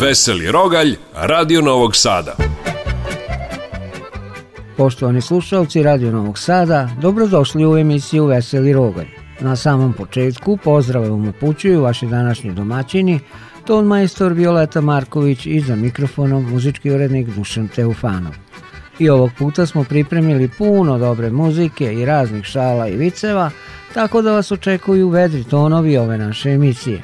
Veseli Rogalj, Radio Novog Sada. Poštovani slušalci Radio Novog Sada, dobrodošli u emisiju Veseli Rogalj. Na samom početku pozdrave vam upućuju vaši današnji domaćini, ton majstor Violeta Marković i za mikrofonom muzički urednik Dušan Teufanov. I ovog puta smo pripremili puno dobre muzike i raznih šala i viceva, tako da vas očekuju vedri tonovi ove naše emisije.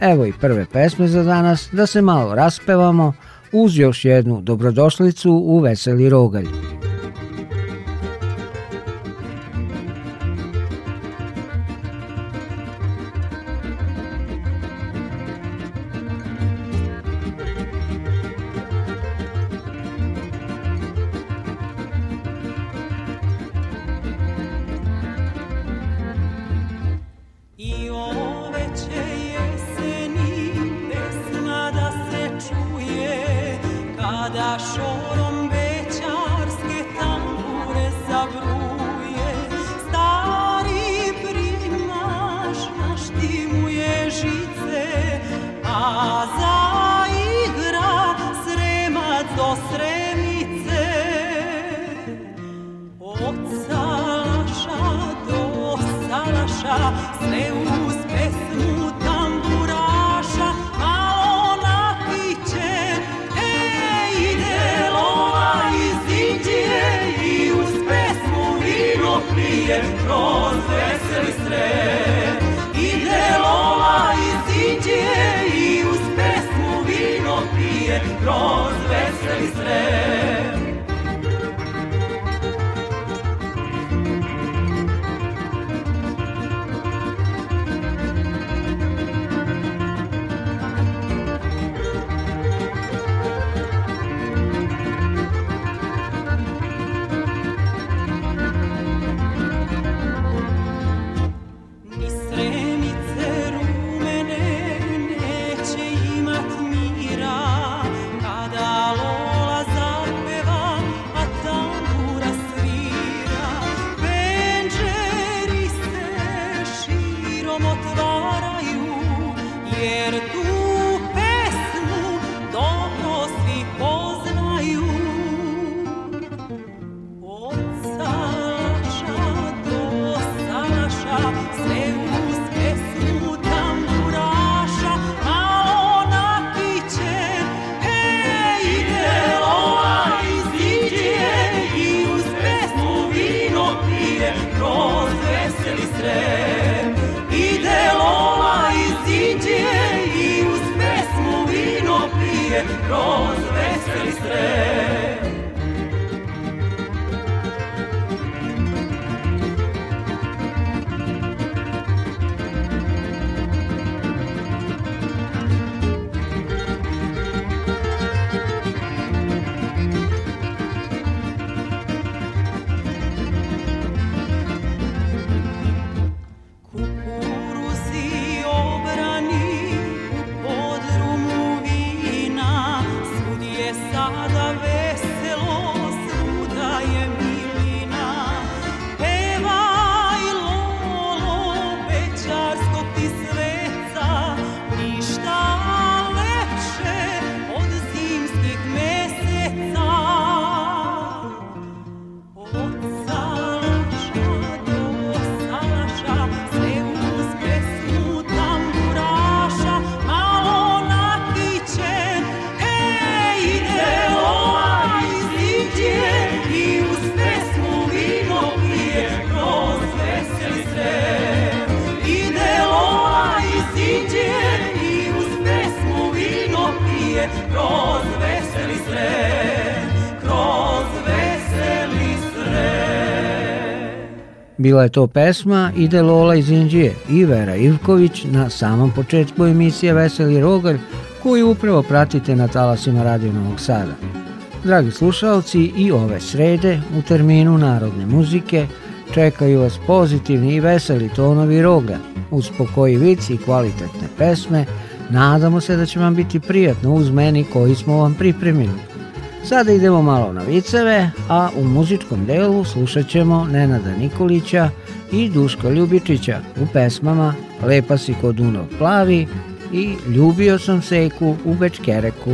Evo i prve pesme za danas, da se malo raspevamo uz još jednu dobrodošlicu u Veseli Rogalj. Bila je to pesma Ide Lola iz Indije i Vera Ivković na samom početku emisije Veseli Rogalj koju upravo pratite na talasima Radio Novog Sada. Dragi slušalci, i ove srede u terminu narodne muzike čekaju vas pozitivni i veseli tonovi roga, uz pokoji vic i kvalitetne pesme, nadamo se da će vam biti prijatno uz meni koji smo vam pripremili. Sada idemo malo na viceve, a u muzičkom delu slušat ćemo Nenada Nikolića i Duška Ljubičića u pesmama Lepa si ko Dunav plavi i Ljubio sam seku u Bečkereku.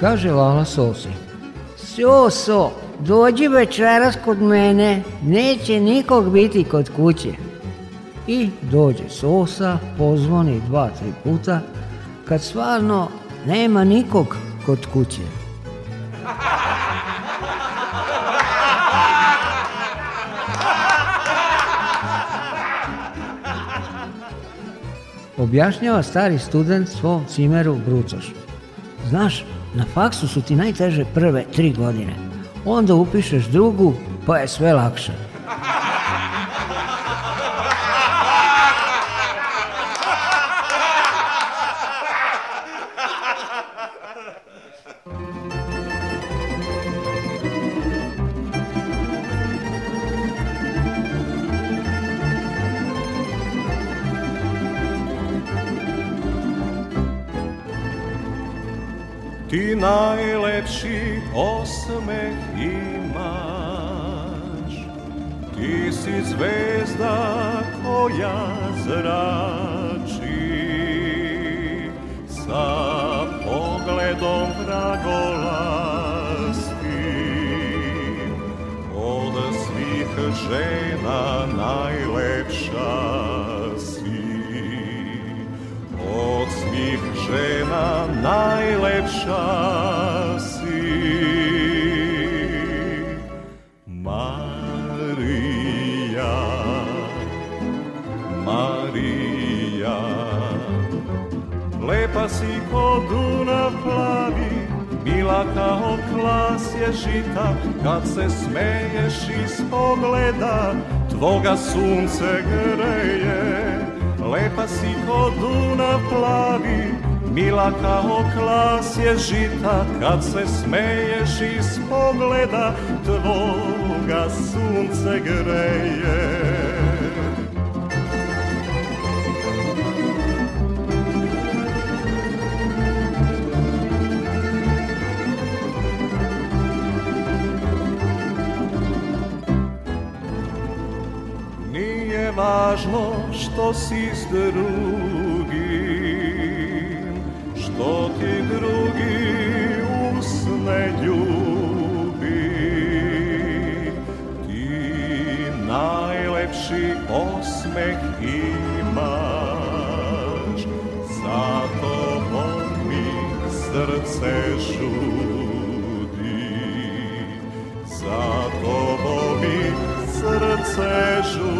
Kaže Lala Sosi. Soso, dođi večeras kod mene, neće nikog biti kod kuće i dođe sosa, pozvoni dva, tri puta, kad stvarno nema nikog kod kuće. Objašnjava stari student svom cimeru Brucošu. Znaš, na faksu su ti najteže prve tri godine. Onda upišeš drugu, pa je sve lakše. najlepši osmeh imaš Ti si zvezda koja zrači Sa pogledom vragolastim Od svih žena najlepša si Od svih žena najlepša si Marija Marija Lepa si ko Dunav plavi Mila kao klas je žita Kad se smeješ iz pogleda Tvoga sunce greje Lepa si ko Dunav plavi Mila kao klas je žita Kad se smeješ iz pogleda Tvoga sunce greje Nije važno što si iz što ti drugi usne ljubi ti najlepši osmeh imaš zato mi srce žudi zato mi srce žudi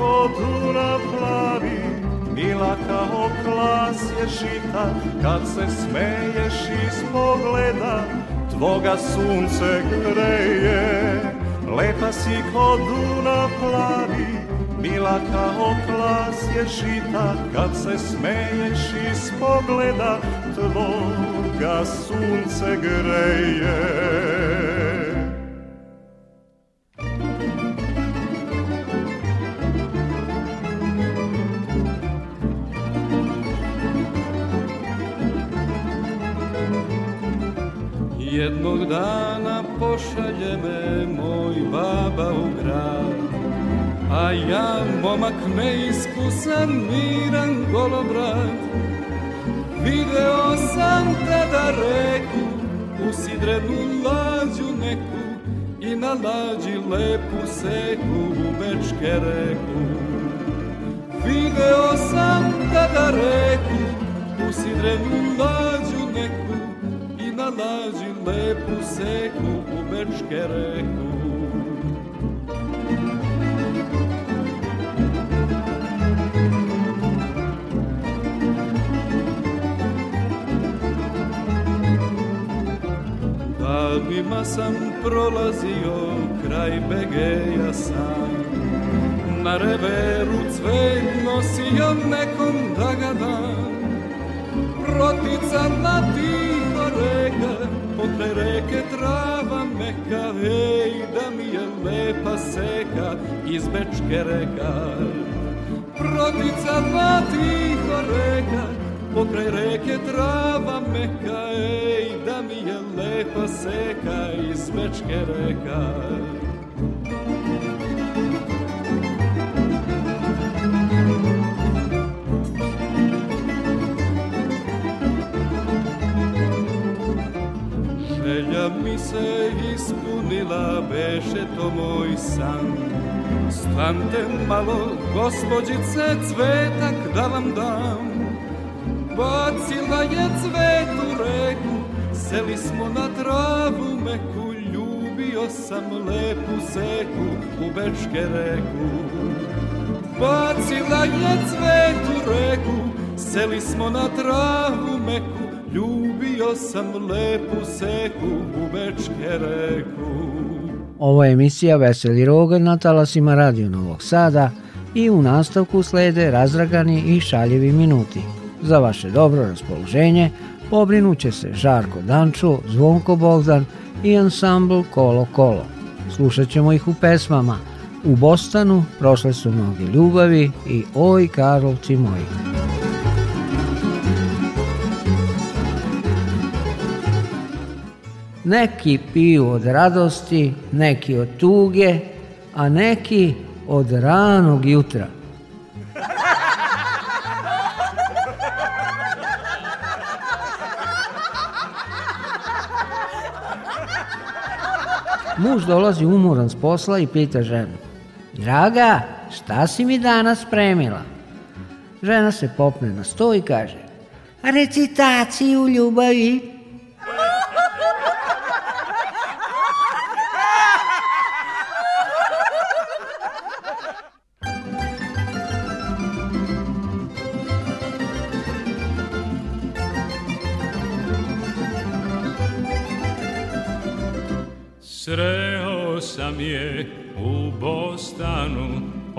ko tuna plavi, mila kao klas je šita kad se smeješ iz pogleda, tvoga sunce greje Lepa si kod duna plavi, mila kao klas je šita kad se smeješ iz pogleda, tvoga sunce greje. Jednog dana pošalje me moj baba u grad A ja momak neiskusan, miran golobrat Video sam tada reku U sidrenu lađu neku I na lađi lepu seku u bečke reku Video sam tada reku U sidrenu lađu neku I na lađi lepu seku u Bečke reku. Danima sam prolazio kraj Begeja sam Na reveru cvet nosio nekom da ga dam Protica na tiho rega pokraj reke trava meka, ej, da mi je lepa seka iz Bečke reka. Protica dva tiho reka, pokraj reke trava meka, ej, da mi je lepa seka iz Bečke reka. se ispunila, beše to moj san. Stante malo, gospođice, cvetak da vam dam. Bacila je cvet u reku, seli smo na travu meku, ljubio sam lepu seku u Bečke reku. Bacila je cvet u reku, seli smo na travu meku, ljubio Kupio sam lepu seku bubečke reku. Ovo je emisija Veseli Roger na talasima Radio Novog Sada i u nastavku slede razragani i šaljevi minuti. Za vaše dobro raspoloženje pobrinuće se Žarko Danču, Zvonko Bogdan i ansambl Kolo Kolo. Slušat ćemo ih u pesmama U Bostanu prošle su mnogi ljubavi i Oj Karlovci moji. Neki piju od radosti, neki od tuge, a neki od ranog jutra. Muž dolazi umoran s posla i pita ženu. Draga, šta si mi danas spremila? Žena se popne na sto i kaže. Recitaciju ljubavi.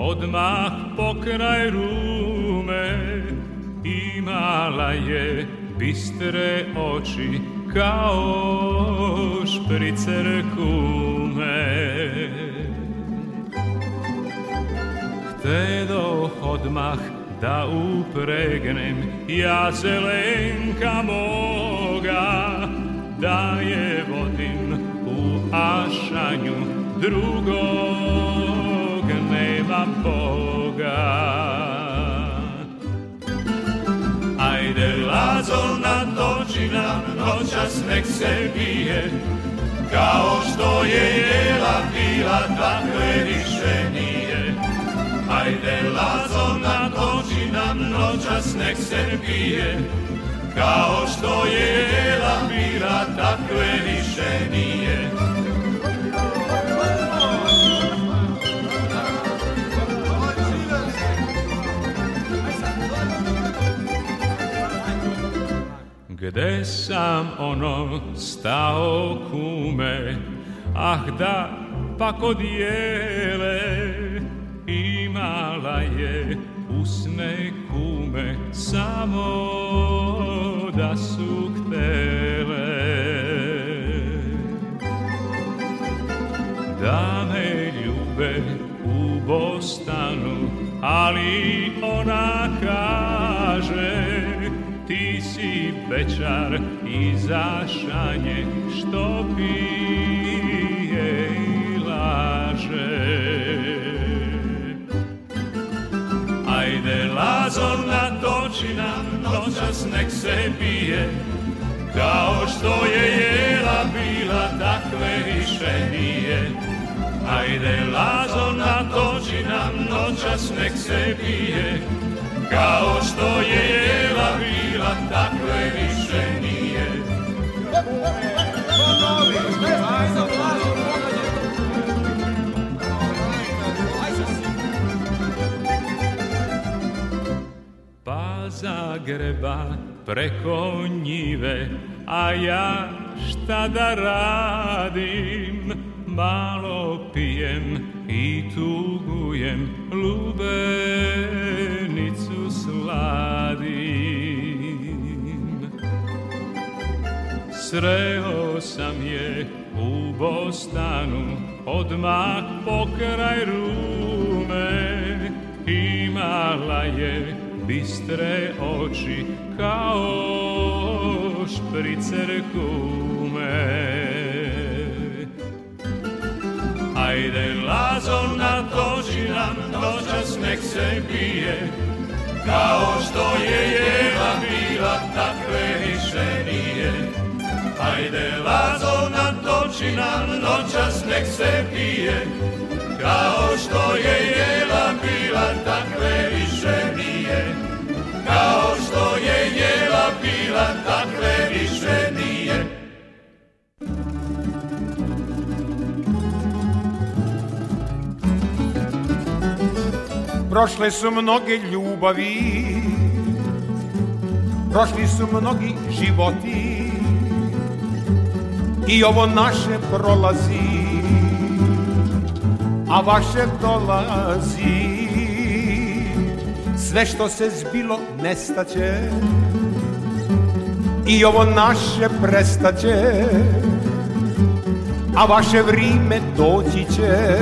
Odmah pokraj rume imala je bistre oči kao špricer kume. Htedo odmah da upregnem ja zelenka moga da je vodim u ašanju drugom nema Boga Ajde Lazo natoči nam noćas nek se bije Kao što je jela bila takve više nije Ajde Lazo natoči nam noćas nek se bije Kao što je jela bila takve više nije Gde sam ono stao kume, ah da, pa kod jele, imala je usne kume, samo da su htele. Da me ljube u Bostanu, ali ona kaže, večar i zašanje što pije i laže. Ajde lazovna točina, noćas nek se bije, kao što je jela bila, takve više nije. Ajde lazovna točina, noćas nek se bije, kao što je jela bila, takve više nije. Ponovi, aj za blažu Pa Zagreba preko njive, a ja šta da radim, malo pijem i tugujem, lube sreo sam je u Bostanu, odmah pokraj rume. Imala je bistre oči kao špricer kume. Ajde, Lazo, natoči nam, noćas nek se bije, kao što je Jeva bila, tako Ajde vazo nam toči nam noćas nek se pije Kao što je jela bila takve više nije Kao što je jela bila takve više nije Prošle su mnoge ljubavi Prošli su mnogi životi i ovo naše prolazi a vaše dolazi sve što se zbilo nestaće i ovo naše prestaće a vaše vrime doći će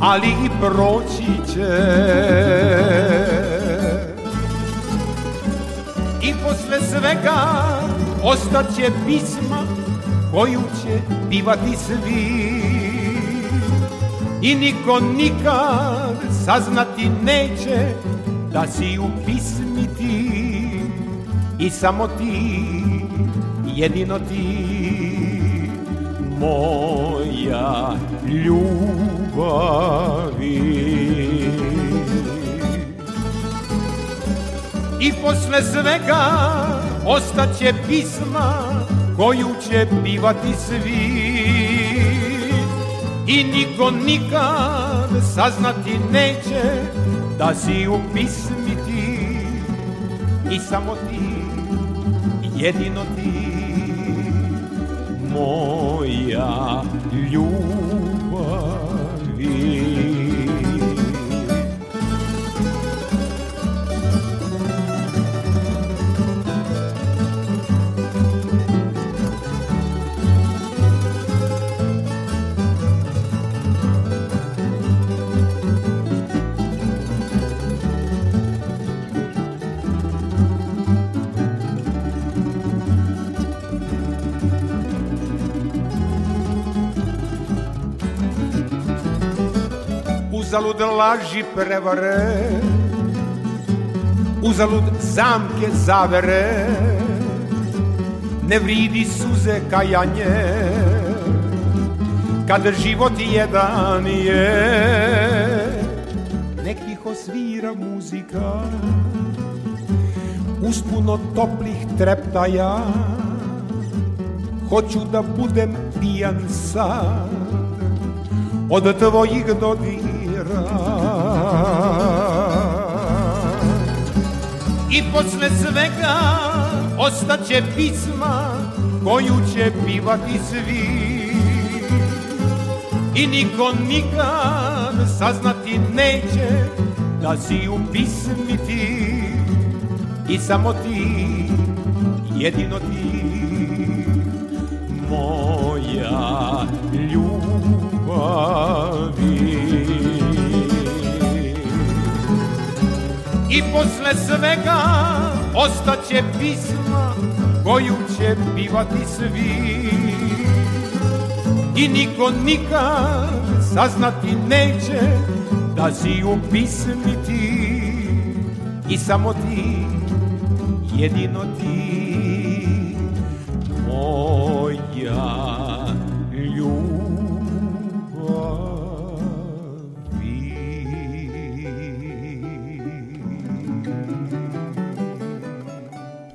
ali i proći će i posle svega ostaće pisma koju će pivati svi i niko nikad saznati neće da si u pismi ti i samo ti, jedino ti moja ljubavi. I posle svega ostaće pisma koju će pivati svi i niko nikad saznati neće da si u pismi ti i samo ti, jedino ti moja ljubav uzalud laži prevare Uzalud zamke zavere Ne vridi suze kajanje Kad život jedan je Nek tiho svira muzika Uspuno toplih treptaja Hoću da budem pijan sad od tvojih dodiraj I posle svega ostaće pisma koju će pivati svi I niko nikad saznati neće da si u pismi ti I samo ti, jedino ti moja ljubavi I posle svega ostaće pisma koju će pivati svi I niko nikad saznati neće da si u pismi ti I samo ti, jedino ti, moja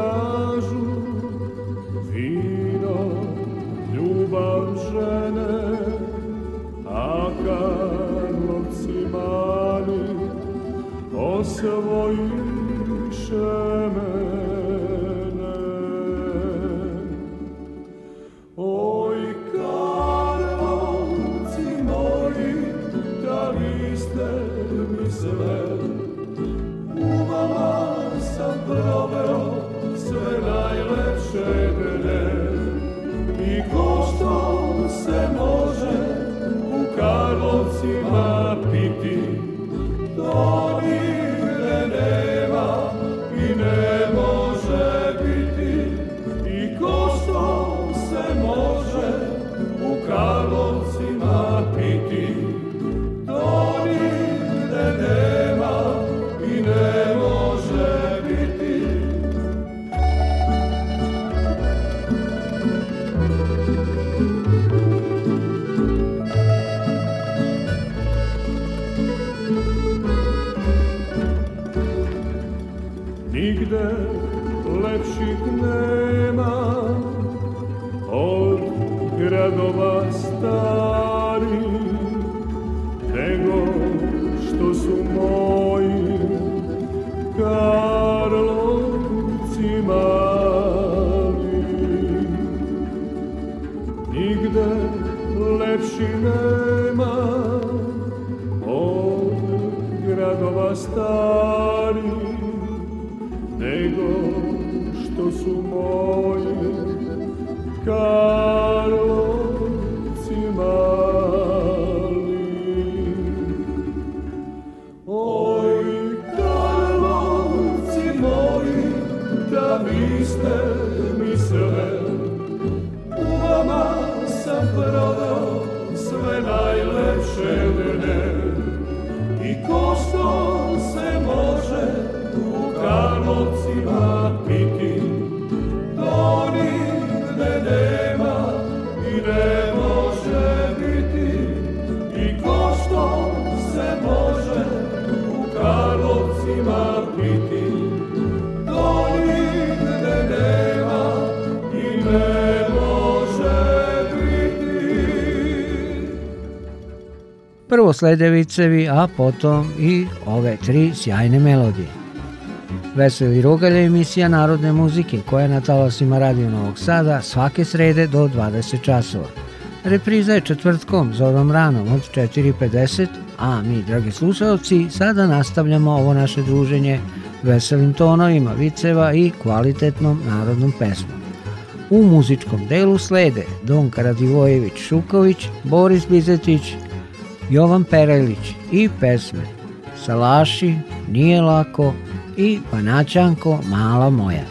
Oh. Sledevicevi, a potom i ove tri sjajne melodije. Veseli Rugalje emisija narodne muzike koja je na talasima Radio Novog Sada svake srede do 20 časova. Repriza je četvrtkom, zorom ranom od 4.50, a mi, dragi slušalci, sada nastavljamo ovo naše druženje veselim tonovima, viceva i kvalitetnom narodnom pesmom. U muzičkom delu slede Don Karadivojević Šuković, Boris Bizetić, Jovan Perelić i pesme Salaši, Nije lako i Panačanko, Mala moja.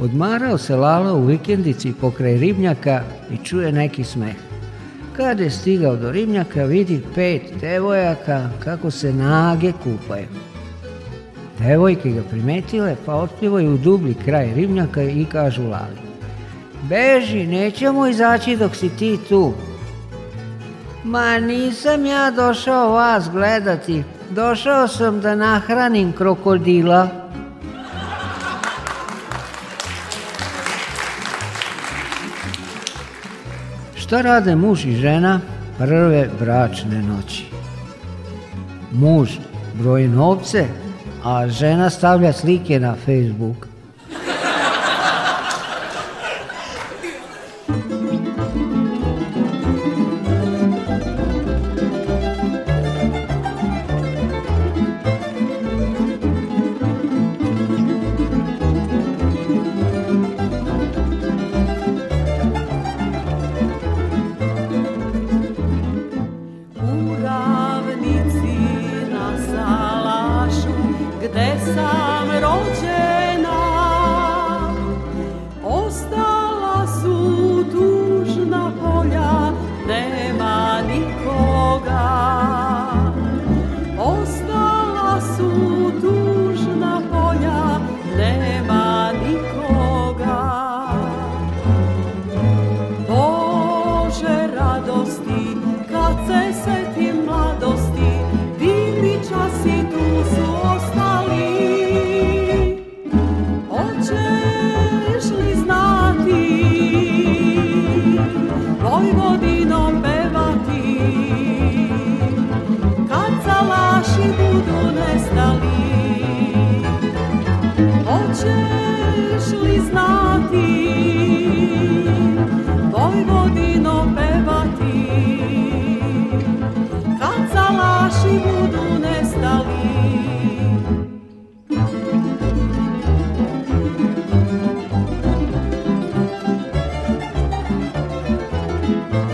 Odmarao se Lalo u vikendici pokraj ribnjaka i čuje neki smeh. Kad je stigao do ribnjaka vidi pet devojaka kako se nage kupaju. Devojke ga primetile pa otplivaju u dubli kraj ribnjaka i kažu Lali. Beži, nećemo izaći dok si ti tu. Ma nisam ja došao vas gledati. Došao sam da nahranim krokodila. Šta rade muž i žena prve bračne noći? Muž broji novce, a žena stavlja slike na Facebook. Thank you.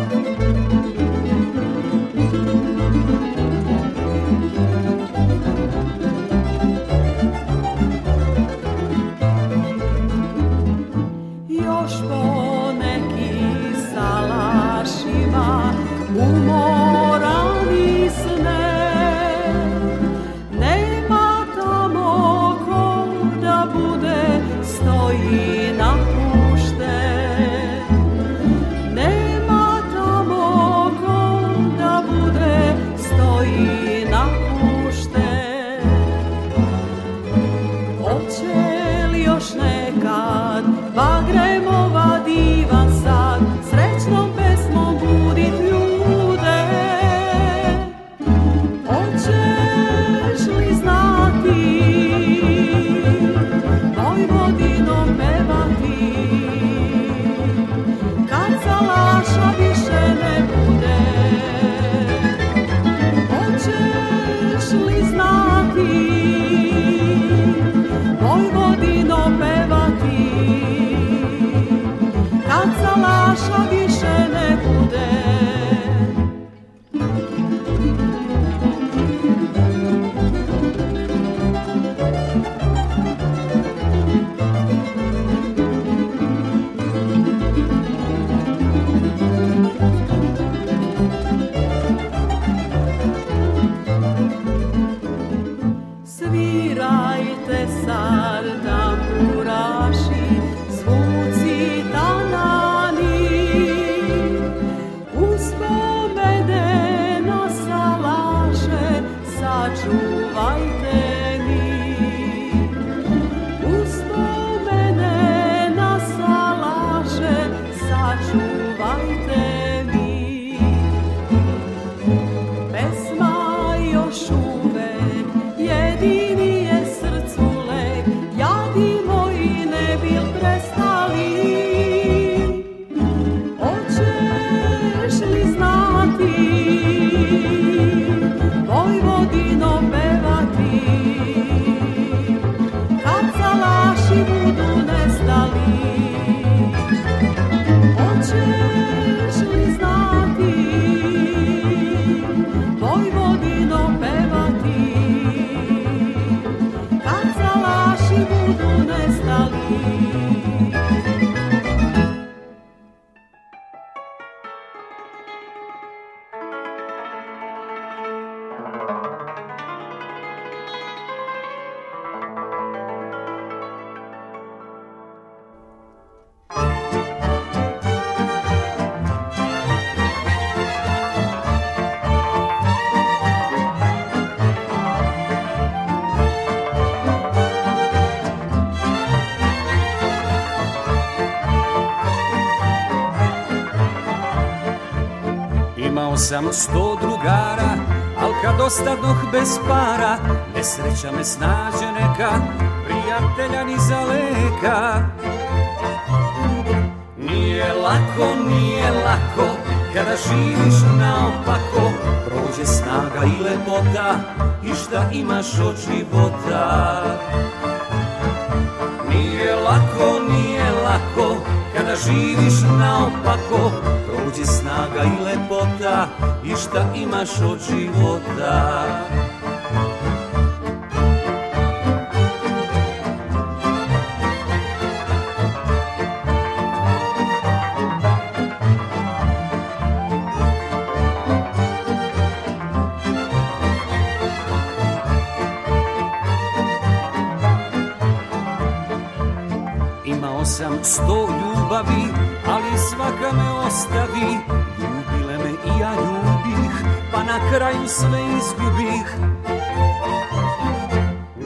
sam sto drugara, al kad ostadoh bez para, nesreća me snađe neka, prijatelja ni za leka. Nije lako, nije lako, kada živiš naopako, prođe snaga i lepota, i šta imaš od života. Nije lako, nije lako, kada živiš naopako, prođe snaga i lepota i šta imaš od života. Imao sam sto ljubavi svaka me ostavi Ljubile me i ja ljubih Pa na kraju sve izgubih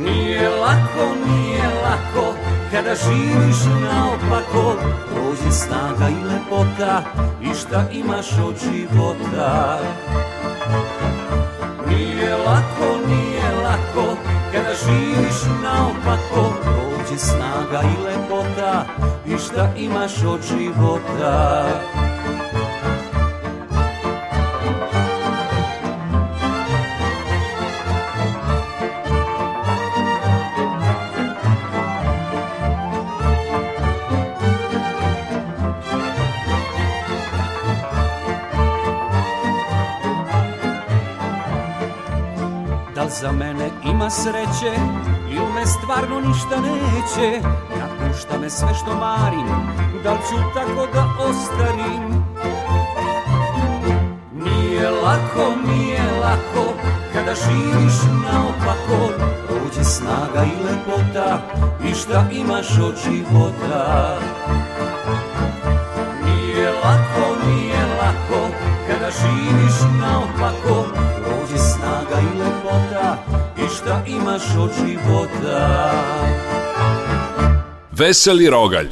Nije lako, nije lako Kada živiš naopako Prođe snaga i lepota I šta imaš od života Nije lako, nije lako Kada živiš naopako nađe snaga i lepota i šta imaš od života. Da za mene ima sreće Jel me stvarno ništa neće Napušta me sve što marim Da li ću tako da ostarim Nije lako, nije lako Kada živiš naopako Prođe snaga i lepota I šta imaš od života Nije lako, nije lako Kada živiš naopako nemaš od života Veseli rogalj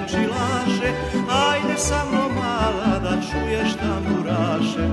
reči laže Ajde sa mnom mala da čuješ tamburaše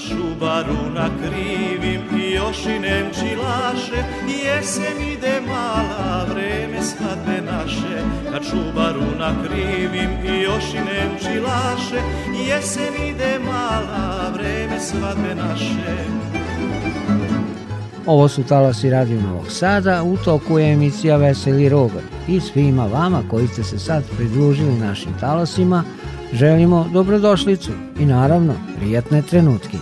čubaru na krivim i još i nemči laše Jesem ide mala, vreme svadbe naše Na čubaru na krivim i još i nemči laše Jesem ide mala, vreme svadbe naše Ovo su talasi Radio Novog Sada, u toku je emisija Veseli Rogar i svima vama koji ste se sad pridružili našim talasima, Želimo dobrodošlicu i naravno prijatne trenutke.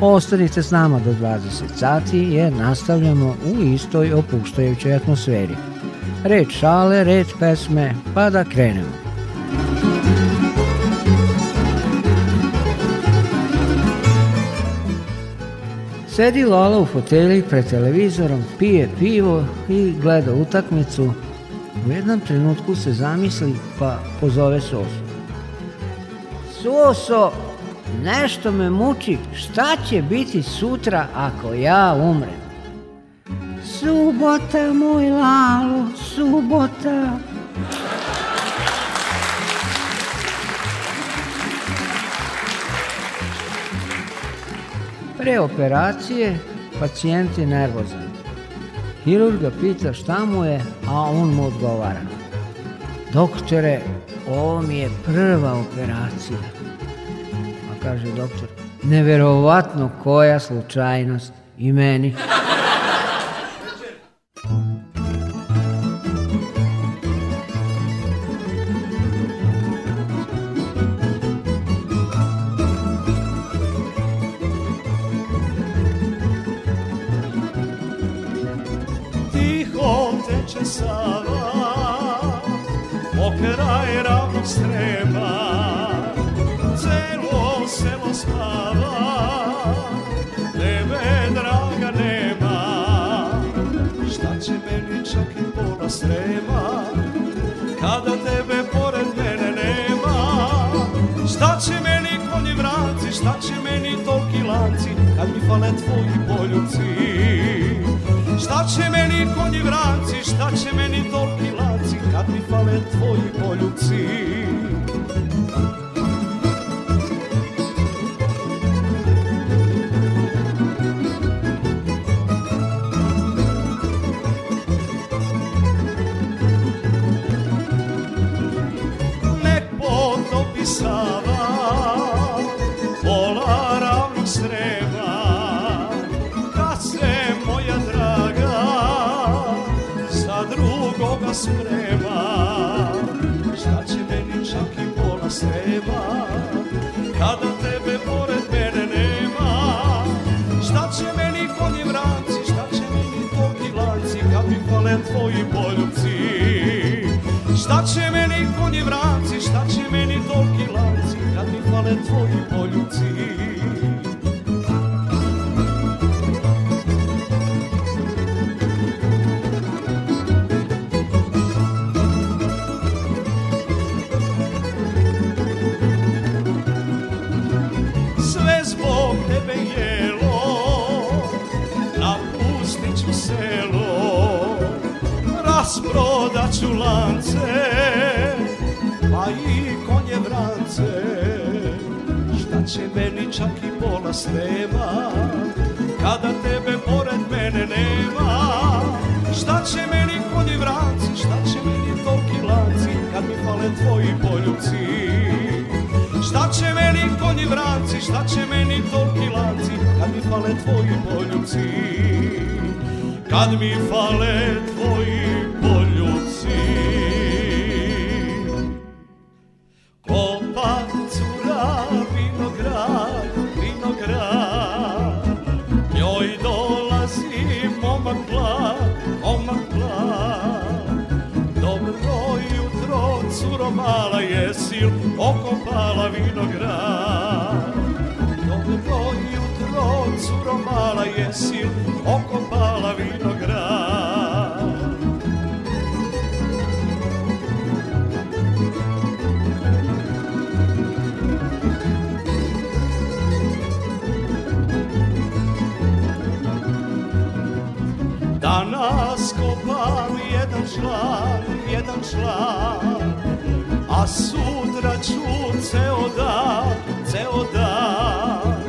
Ostanite s nama do 20 sati jer nastavljamo u istoj opuštajućoj atmosferi. Reč šale, reč pesme, pa da krenemo. Sedi Lola u fotelji pred televizorom, pije pivo i gleda utakmicu. U jednom trenutku se zamisli pa pozove Sosu. Suso, nešto me muči, šta će biti sutra ako ja umrem? Subota, moj lalo, subota. Pre operacije pacijent je nervozan. Hirurg ga pita šta mu je, a on mu odgovara. Doktore, ovo mi je prva operacija kaže doktor. Neverovatno koja slučajnost i meni. fale tvoji poljuci Šta će meni konji vranci, šta će meni torki laci Kad mi fale tvoji poljuci moji poljubci Šta će meni konji vraci, šta će meni toki lanci Kad mi fale tvoji poljubci lance Pa i konje vrance Šta će meni čak i pola snema Kada tebe pored mene nema Šta će meni konji vranci Šta će meni tolki lanci Kad mi fale tvoji poljuci Šta će meni konji vranci Šta će meni tolki lanci Kad mi fale tvoji poljuci Kad mi fale tvoji član A sutra ću ceo dan, ceo dan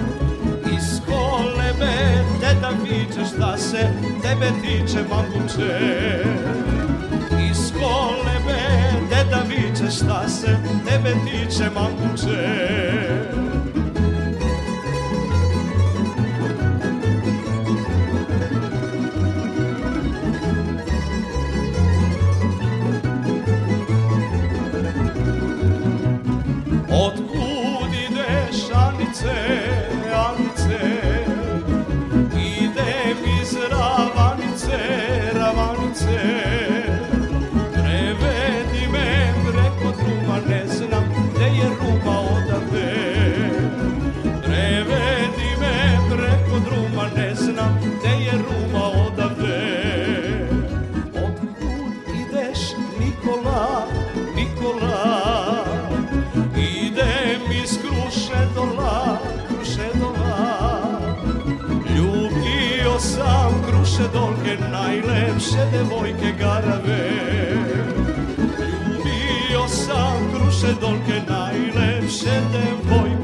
Iz kolebe deda viče šta se tebe tiče mamuče Iz kolebe da viče šta se tebe tiče mamuče naše dolke najlepše devojke garave Ljubio sam kruše dolke najlepše devojke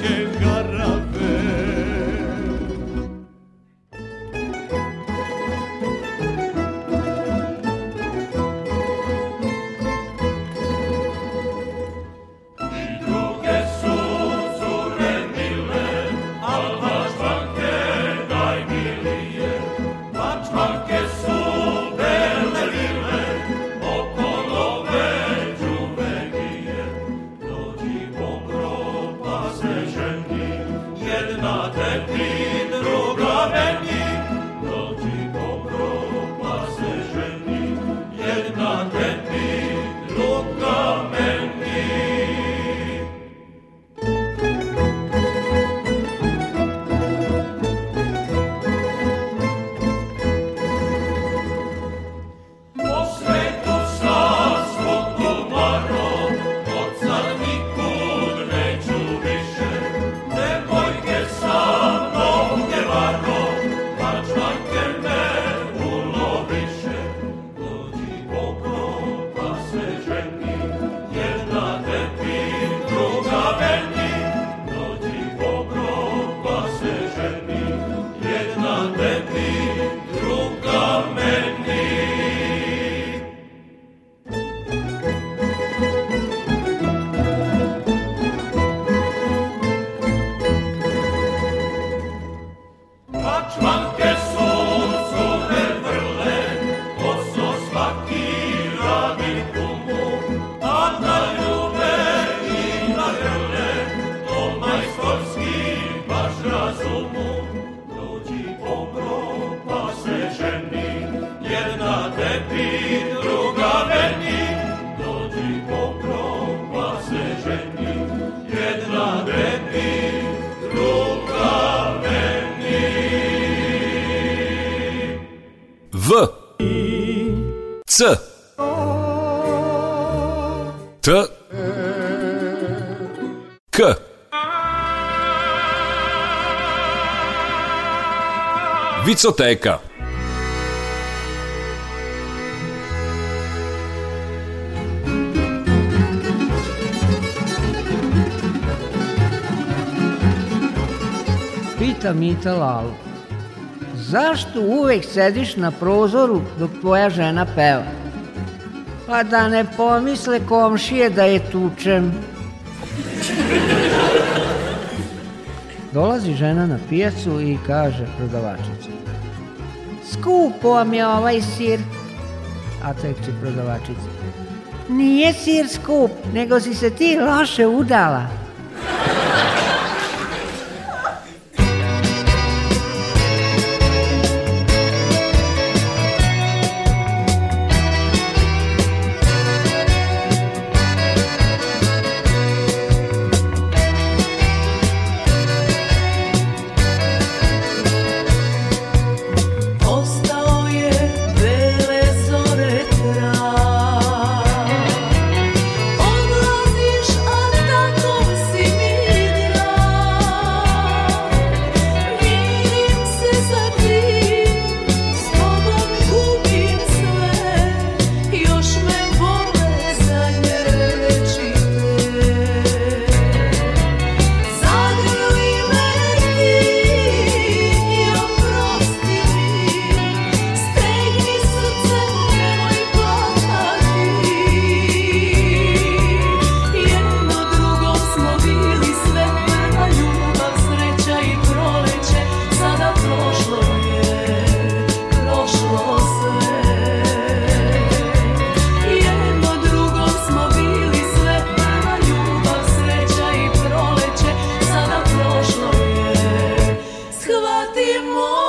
Ricoteka. Pita Mita Lalu, zašto uvek sediš na prozoru dok tvoja žena peva? Pa da ne pomisle komšije da je tučem. Dolazi žena na pijacu i kaže prodavačicu skupo vam je ovaj sir. A tekči prodavačica. Nije sir skup, nego si se ti loše udala. be more.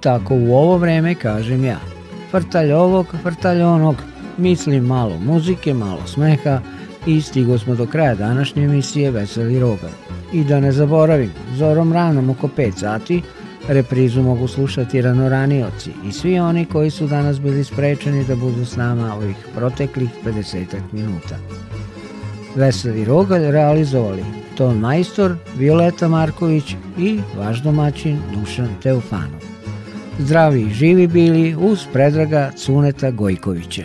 tako u ovo vreme kažem ja. Frtalj ovog, frtalj onog, mislim malo muzike, malo smeha i stigo smo do kraja današnje emisije Veseli Rogar. I da ne zaboravim, zorom ranom oko 5 sati reprizu mogu slušati ranoranioci i svi oni koji su danas bili sprečeni da budu s nama ovih proteklih 50 minuta. Veseli Rogalj realizovali Ton Majstor, Violeta Marković i vaš domaćin Dušan Teufanov. Zdravi i živi bili uz predraga Cuneta Gojkovića.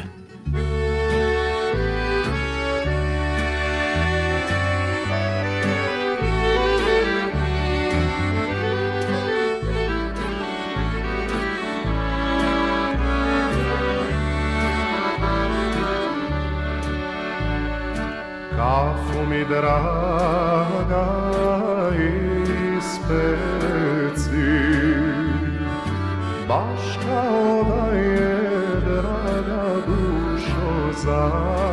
Kafu mi draga ispeci başka odaya bir ana duş ozar.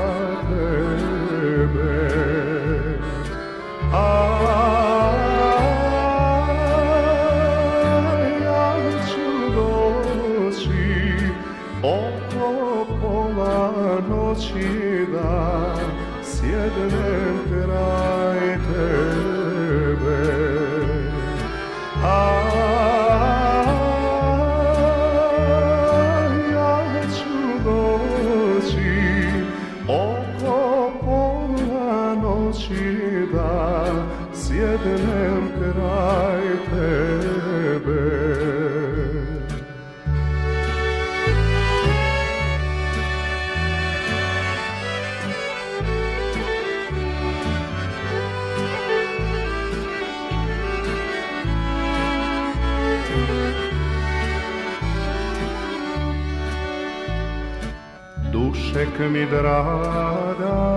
mi draga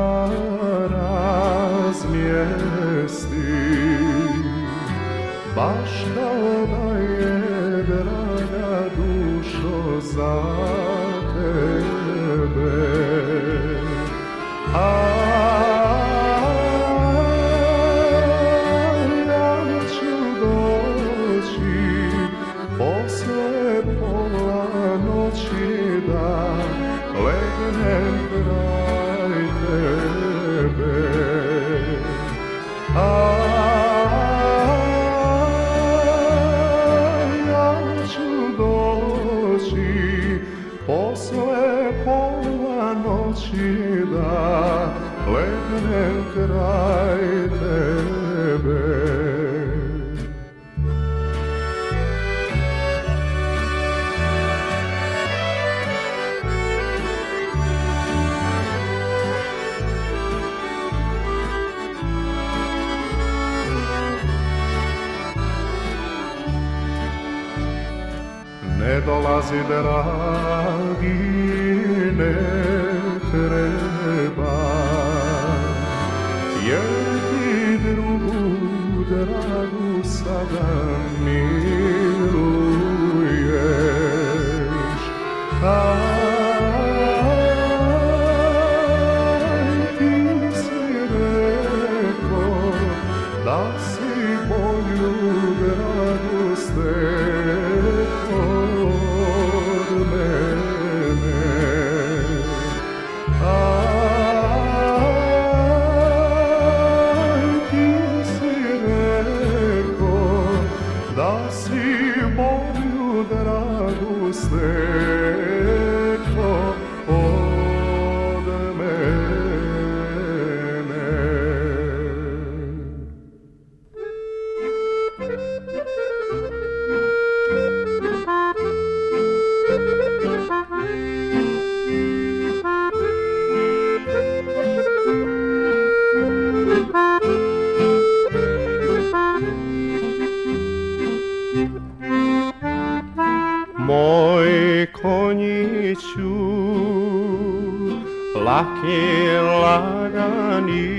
razmjesti Baš kao da je draga dušo za noći da legnem kraj tebe Ne dolazi dragi, ne dragu sada mi Aki you.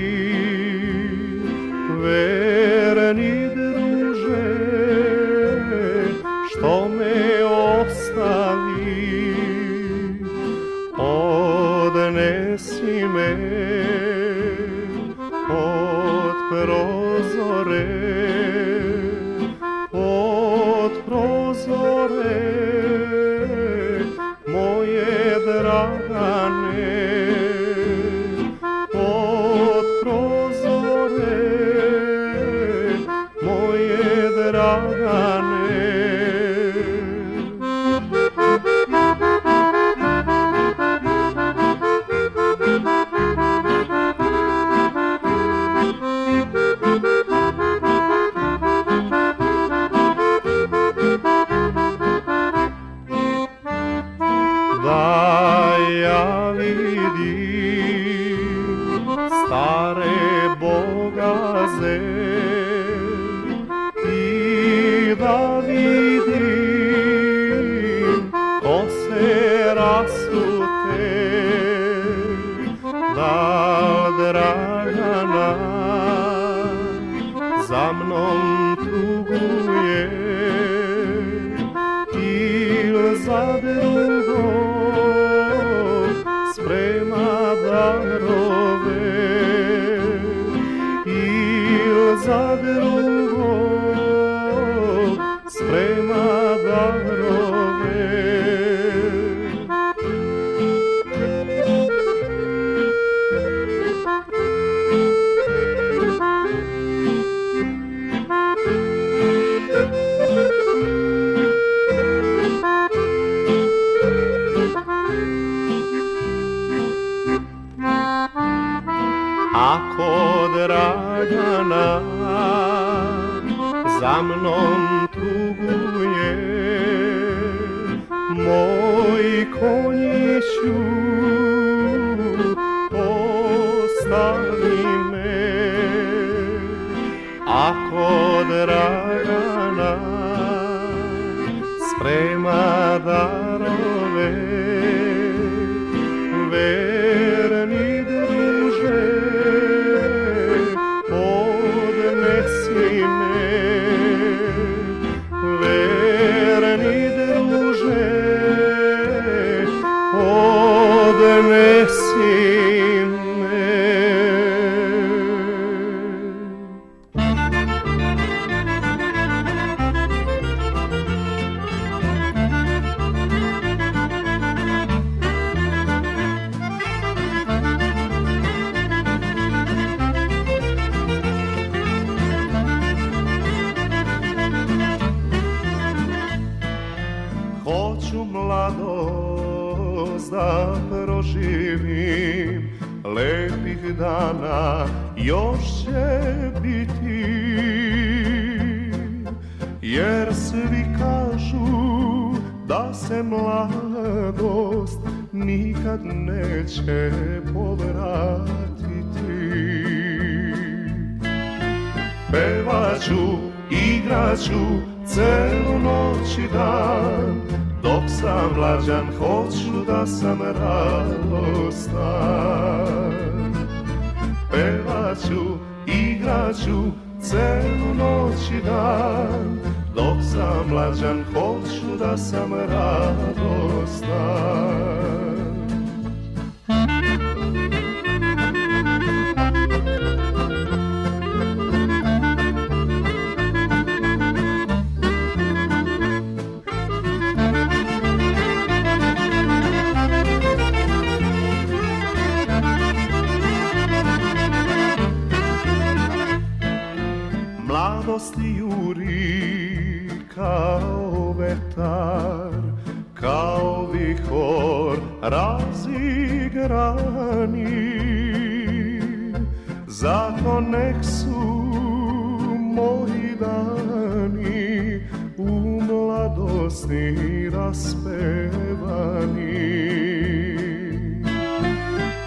раняна за мном тугує мой конечук. noću da sam radostan Pevaću, igraću celu noć i dan Dok sam mlađan hoću da sam radostan razigrani Zato nek su moji dani U mladosti raspevani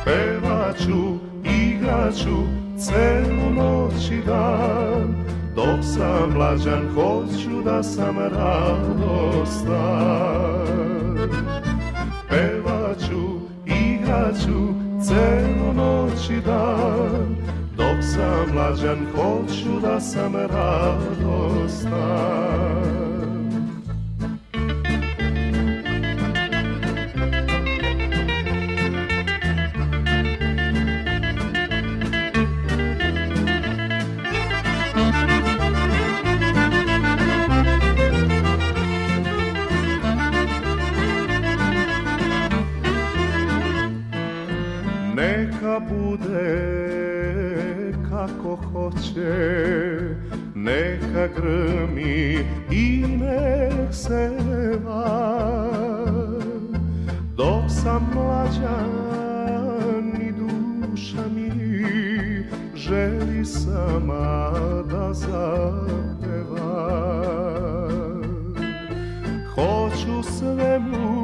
Pevaću, igraću celu noć i dan Dok sam mlađan hoću da sam radostan ću celu noć i dan Dok sam mlađan hoću da sam radostan pesama da zapevam Hoću svemu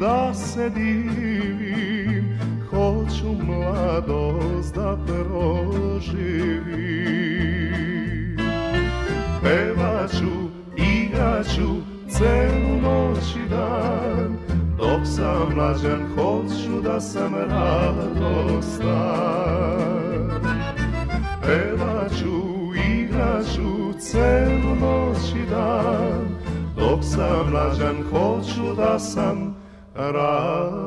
da se divim Hoću mladost da proživim Pevaću, igraću celu noć i dan Dok sam mlađan hoću da sam radostan plaću celu noć i dan Dok sam mlađan hoću da sam rad